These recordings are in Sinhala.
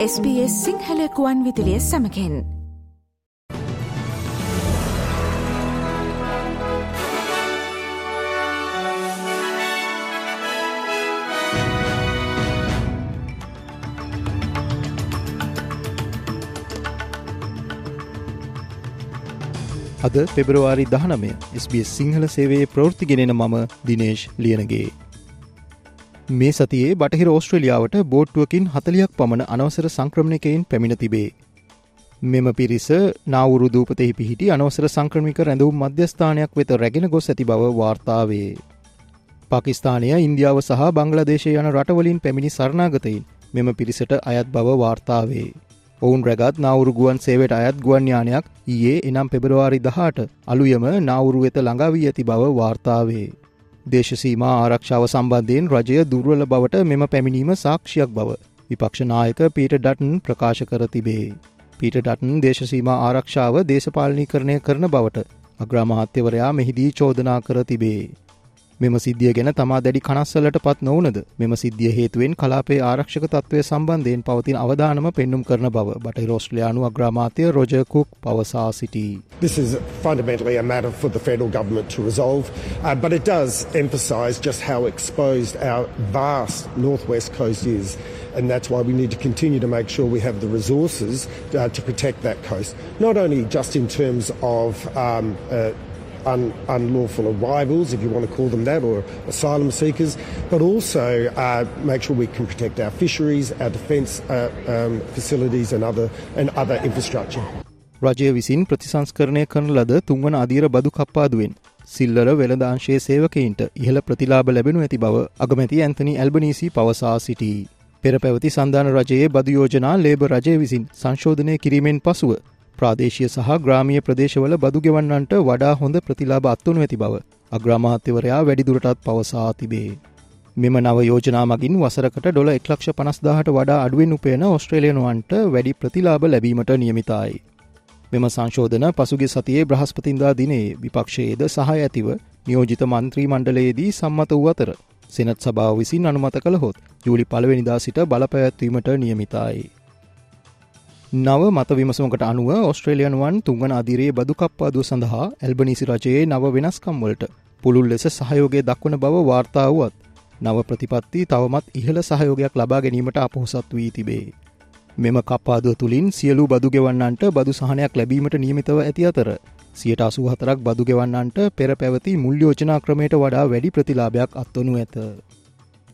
SBS සිංහලකුවන් විදිලිය සමකෙන් අද පෙබරවාරි දහනමය SBS සිංහල සේවේ ප්‍රෘතිගෙනෙන මම දිනේශ් ලියනගේ. මේ සතියේ බටහිර ඕස්ට්‍රලියාවට බෝට්ටුවකින් හතලියක් පමණ අනවසර සංක්‍රමණයකයින් පැමිණ තිබේ. මෙම පිරිස නවුරුදූපතෙහි පිහිටි අනවසර සංක්‍රමික රැඳවුම් මධ්‍යස්ථානයක් වෙත රැගෙන ගොස් ඇති බව වාර්තාවේ. පාකිස්ානය ඉන්දියාව සහ බංගලදේශය යන රටවලින් පැමිණි සරණාගතයින් මෙම පිරිසට අයත් බව වාර්තාවේ. ඔවුන් රැගත් නවුරු ගුවන් සේවට අයත් ගුවන්යානයක් ඊයේ එනම් පෙබරවාරි දහට අලුයම නවුරු වෙත ළඟවී ඇති බව වාර්තාවේ. දේශසීම ආරක්ෂාව සම්බන්ධයෙන් රජය දුර්වල බවට මෙම පැමිණීම සාක්ෂයක් බව විපක්ෂනායක පීට ඩටන් ප්‍රකාශ කර තිබේ. පීට ඩටන් දේශසීම ආරක්ෂාව දේශපාලනී කරණය කරන බවට අග්‍රාමාත්‍යවරයා මෙහිදී චෝදනා කර තිබේ. මෙම සිද්ධිය ගැන තමා දැඩි කනස්සලට පත් නොවනද මෙම සිද්ධිය හේතුවෙන් කලාපේ ආරක්ෂක තත්වය සම්බන්ධයෙන් පවතින අවධානම පෙන්නුම් කරන බව බට රෝස්ට්‍රලයානු අග්‍රාමාතය රෝජකුක් පවසා සිටී. This is fundamentally a matter for the federal government to resolve, uh, but it does emphasise just how exposed our vast northwest coast is. And that's why we need to continue to make sure we have the resources uh, to protect that coast, not only just in terms of um, uh, un, unlawful arrivals, if you want to call them that, or asylum seekers, but also uh, make sure we can protect our fisheries, our defence uh, um, facilities, and other and other infrastructure. රජය විසින් ප්‍රතිසංස්කරණය කරන ලද තුන්වන අධීර බදු කප්පාදුවෙන් සිල්ලර වෙළදාංශයේ සේවකයින්ට ඉහළ ප්‍රතිලාබ ලැබෙනු ඇති බව අගමැති ඇන්තනි ඇල්බනීසි පවසා සිටී. පෙර පැවති සන්ධාන රජයේ බදු යෝජනා ලේබ රජය විසින් සංශෝධනය කිරීමෙන් පසුව ප්‍රාදේශය සහ ග්‍රාමිය ප්‍රදේශවල බදු ගෙවන්නන්ට වඩා හොඳ ප්‍රතිලාබ අත්වනු ඇති බව අග්‍රාමාත්‍යවරයා වැඩිදුරටත් පවසා තිබේ. මෙම නව යෝජනා මගින් වසරකට ඩොල එක්ලක්ෂ පනස්දාහට වඩා අඩුවෙන් උපයන ඔස්ට්‍රේලියනුවන්ට වැඩි ප්‍රතිලාබ ලැබීමට නියමිතයි. මෙම සංශෝධන පසුගේ සතියේ බ්‍රහස්පතින්දා දිනේ විපක්ෂයේද සහ ඇතිව නියෝජිත මන්ත්‍රී මණ්ඩලයේදී සම්මත වූ අතර සෙනත් සභාව විසින් අනුමත කළහොත් ජූලි පළවෙනිදා සිට බලපැත්වීමට නියමිතයි. නව මත විමසමකට අනුව ඔස්ට්‍රේලියනුවන් තුංගන අදිරයේ බදුකප්පාදුව සඳහා ඇල්බනිසි රජයේ නව වෙනස්කම්වලට පුළුල් ලෙස සහයෝගය දක්වන බව වාර්තාවුවත් නව ප්‍රතිපත්ති තවමත් ඉහළ සහයෝගයක් ලබා ගැනීමට අපහොසත් වී තිබේ. මෙම කප්පාදුව තුළින් සියලු බදු ගෙවන්නන්ට බදු සහනයක් ලැබීමට නියමිතව ඇති අතර සියට අසු හතරක් බදු ගෙවන්නන්ට පෙර පැවති මුල්්‍යෝජනා ක්‍රමයට වඩා වැඩි ප්‍රතිලාභයක් අත්වනු ඇත.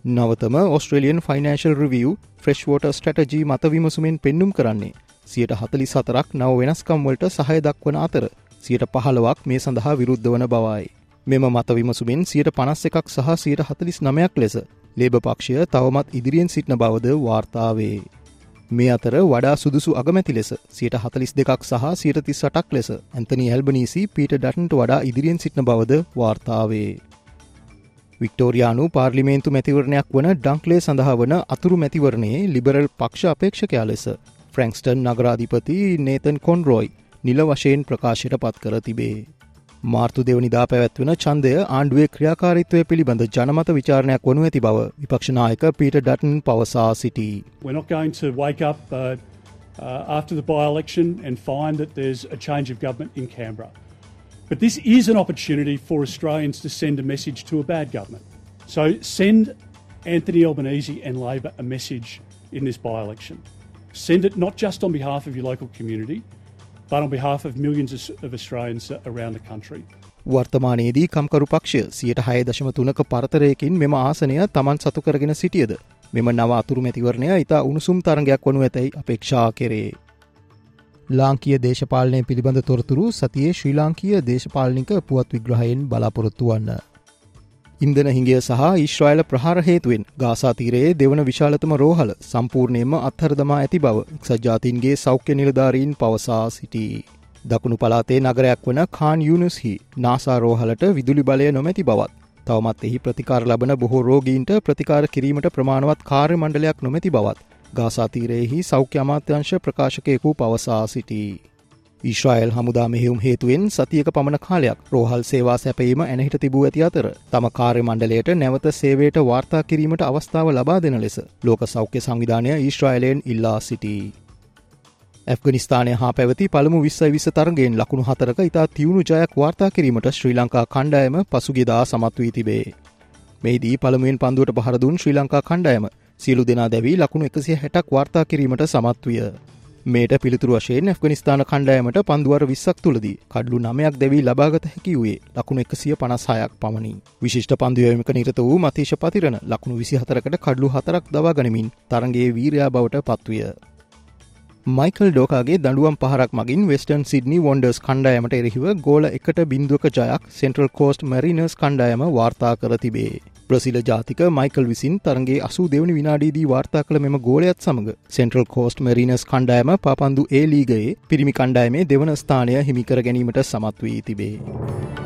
නවතම Australian Financial Review Freshwater Strategy මත විමසුමෙන් පෙන්නුම් කරන්නේ සියට හතලි සතරක් නව වෙනස්කම්වලට සහය දක්වන අතර සියට පහළවක් මේ සඳහා විරුද්ධ වන බවයි. මෙම මත විමසුමෙන් සියට පනස් එකක් සහ සියට හතලිස් නමයක් ලෙස ලේබ පක්ෂය තවමත් ඉදිරියෙන් සිටින බවද වාර්තාවේ. මේ අතර වඩා සුදුසු අගමැති ලෙස සියට හතලිස් දෙකක් සහ සියට තිස් සටක් ලෙස ඇතනි ඇල්බනීසි පීට ඩටන්ට වඩා ඉදිරියෙන් සිටින බවද වාර්තාවේ. වික්ටෝරයානු පාර්ලිමේන්තු මැතිවරණයක් වන ඩංක්ලේ සඳහා වන අතුරු මැතිවරණයේ ලිබරල් පක්ෂ අපේක්ෂකයා ලෙස ෆ්‍රැන්ක්ස්ටන් නගරාධිපති නේතන් කොන්රෝයි නිල වශයෙන් ප්‍රකාශයට පත් කර තිබේ. මාර්තු දෙවනිදා පැවැත්වෙන ඡන්දය ආණ්ඩුවේ ක්‍රියාකාරිත්වය පිළිබඳ ජනමත විචාරණයක් වනු ඇති බව විපක්ෂනායක පීට ඩටන් පවසා සිටී. We're not going to wake up uh, uh, after the by-election and find that there's a change of government in Canberra. But this is an opportunity for Australians to send a message to a bad government. So send Anthony Albanese and Labor a message in this by-election. Send it not just on behalf of your local community, but on behalf of millions of Australians around the country. වර්තමානයේදී කම්කරු පක්ෂය සියට හය දශම තුනක පරතරයකින් මෙම ආසනය තමන් සතු කරගෙන සිටියද මෙම නව අතුරු මැතිවරණය ඉතා උණුසුම් තරගයක් වනු ඇතැයි අපේක්ෂා කරේ. ලාංකිය දේශපාලනය පිළිබඳ තොරතුරු සතියේ ශ්‍රී ලාංකීය දේශපාලනික පුවත් විග්‍රහයෙන් බලාපොරොත්තු වන්න. ඉන්දන හිංගිය සහ ඊශ්‍රයිල ප්‍රහාර හේතුවෙන් ගාසාතීරයේ දෙවන විශාලතම රෝහල සම්පූර්ණයම අත්හරදමා ඇති බව එක්සජාතින්ගේ සෞඛ්‍ය නිලධාරීන් පවසා සිටී. දකුණු පලාතේ නගරයක් වන කාන් යුනුස්හි නාසා රෝහලට විදුලි බලය නොමැති බවත්. තවමත් එහි ප්‍රතිකාර ලබන බොහෝ රෝගීන්ට ප්‍රතිකාර කිරීමට ප්‍රමාණවත් කාර්ය මණ්ඩලයක් නොමැති බවත්. ගාසාතීරයෙහි සෞඛ්‍ය අමාත්‍යංශ ප්‍රකාශකයකු පවසා සිටී. ඊශ්‍රයිල් හමුදා මෙහෙුම් හේතුවෙන් සතියක පමණ කාලයක් රෝහල් සේවා සැපීම ඇනහිට තිබූ ඇති අතර තම කාර්ය මණ්ඩලයට නැවත සේවයට වාර්තා කිරීමට අවස්ථාව ලබා දෙන ලෙස ලෝක සෞඛ්‍ය සංවිධානය ඊශ්‍රයිලයෙන් ඉල්ලා සිටී. ඇෆගනිස්ථානය හා පැවති පළමු විස්සයි විස තරගෙන් ලකුණු හතරක ඉතා තිවුණු ජයක් වාර්තා කිරීමට ශ්‍රී ලංකා කණ්ඩායම පසුගෙදා සමත් වී තිබේ. මෙහිදී පළමුුවෙන් පන්දුවට පහරදුන් ශ්‍රී ලංකා කණ්ඩායම සියලු දෙනා දැවී ලකුණු එකසිය හැටක් වාර්තා කිරීමට සමත් විය. මේට පිළිතුරු වශයෙන් ඇෆගනිස්ථාන කණ්ඩායමට පන්දුවර විස්සක් තුළදී කඩලු නමයක් දැවී ලබාගත හැකි වූයේ ලකුණු එකසිය පනස්හයක් පමණි. විශිෂ්ට පන්දුවයමක නිරත වූ මතේශ පතිරණ ලකුණු විසි හතරකට කඩලු හතරක් දවා ගනිමින් තරගේ වීරයා බවට පත්විය. මයිකල් ඩෝකාගේ දඩුවම් පහරක් මගින් වෙස්ටන් සිඩනි වොන්ඩර්ස් කණ්ඩායමට එරෙහිව ගෝල එකට බින්දුවක ජයක් සෙන්ට්‍රල් කෝස්ට් මැරිනර්ස් කණ්ඩායම වාර්තා කර තිබේ. බ්‍රසිල ජාතික මයිකල් විසින් තරගේ අසු දෙවනි විනාඩීදී වාර්තා කළ මෙම ගෝලයත් සමඟ සෙන්ට්‍රල් කෝස්ට් මරීනස් කණ්ඩායම පාපන්දු ඒ ලීගයේ පිරිමි කණ්ඩායමේ දෙවන ස්ථානය හිමිකර ගැනීමට සමත් වී තිබේ.